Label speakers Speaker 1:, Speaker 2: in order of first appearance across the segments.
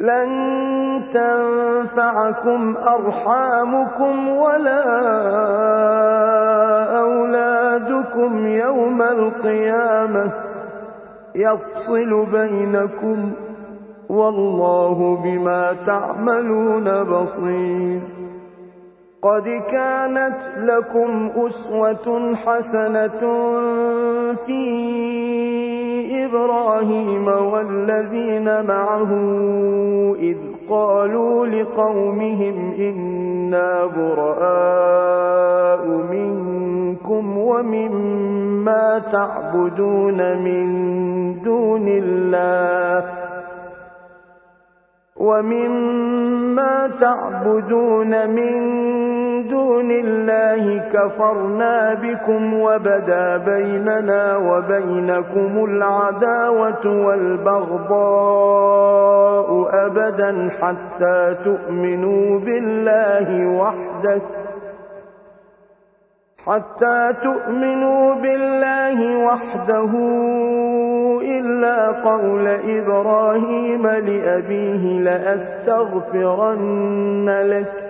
Speaker 1: لن تنفعكم أرحامكم ولا أولادكم يوم القيامة يفصل بينكم والله بما تعملون بصير قد كانت لكم أسوة حسنة فيه إِبْرَاهِيمَ وَالَّذِينَ مَعَهُ إِذْ قَالُوا لِقَوْمِهِمْ إِنَّا بُرَآءُ مِنكُمْ وَمِمَّا تَعْبُدُونَ مِن دُونِ اللَّهِ وَمِمَّا تَعْبُدُونَ مِن دون الله كفرنا بكم وبدا بيننا وبينكم العداوة والبغضاء أبدا حتى تؤمنوا بالله وحده حتى تؤمنوا بالله وحده إلا قول إبراهيم لأبيه لأستغفرن لك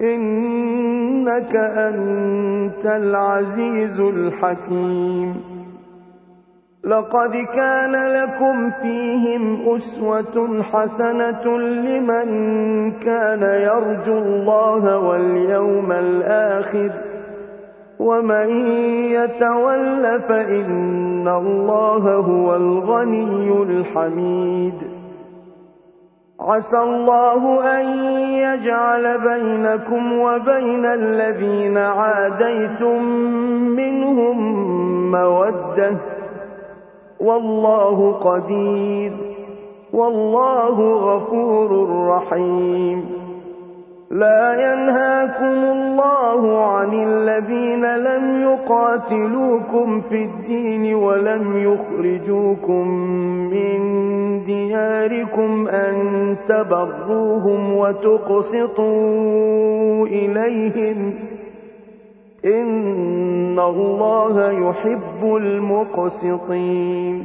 Speaker 1: إنك أنت العزيز الحكيم لقد كان لكم فيهم أسوة حسنة لمن كان يرجو الله واليوم الآخر ومن يتول فإن الله هو الغني الحميد عسى الله أن يجعل بينكم وبين الذين عاديتم منهم مودة والله قدير والله غفور رحيم لا ينهاكم الله عن الذين قاتلوكم في الدين ولم يخرجوكم من دياركم أن تبروهم وتقسطوا إليهم إن الله يحب المقسطين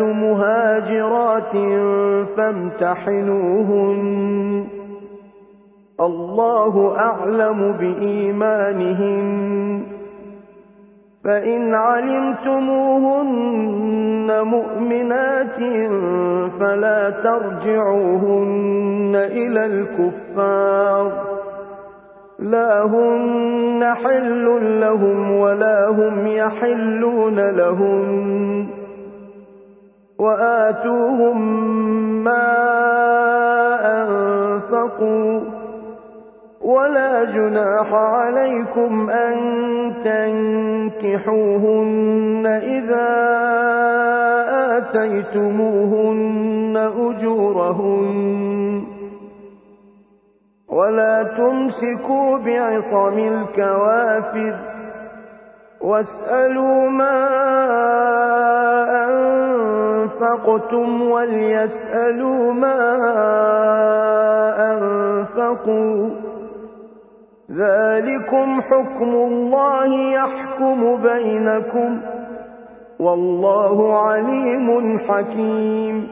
Speaker 1: مُهَاجِرَاتٍ فَامْتَحِنُوهُنَّ الله أعلم بإيمانهن فإن علمتموهن مؤمنات فلا ترجعوهن إلى الكفار لا هن حل لهم ولا هم يحلون لهن وآتوهم ما أنفقوا ولا جناح عليكم أن تنكحوهن إذا آتيتموهن أجورهن ولا تمسكوا بعصم الكوافر واسألوا ما أنفقوا أنفقتم وليسألوا ما أنفقوا ذلكم حكم الله يحكم بينكم والله عليم حكيم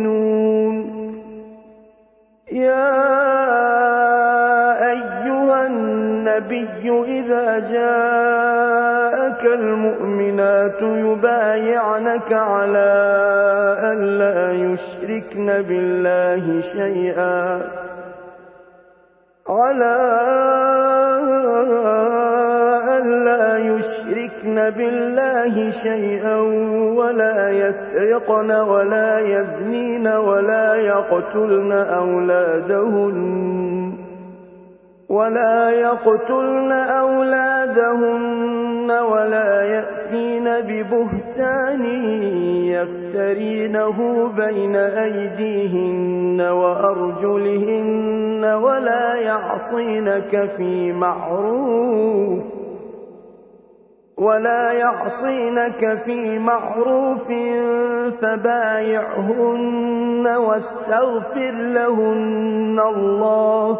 Speaker 1: النبي إذا جاءك المؤمنات يبايعنك على أن لا يشركن بالله شيئا على أن لا يشركن بالله شيئا ولا يسرقن ولا يزنين ولا يقتلن أولادهن ولا يقتلن أولادهن ولا يأتين ببهتان يفترينه بين أيديهن وأرجلهن ولا يعصينك في معروف ولا يعصينك في معروف فبايعهن واستغفر لهن الله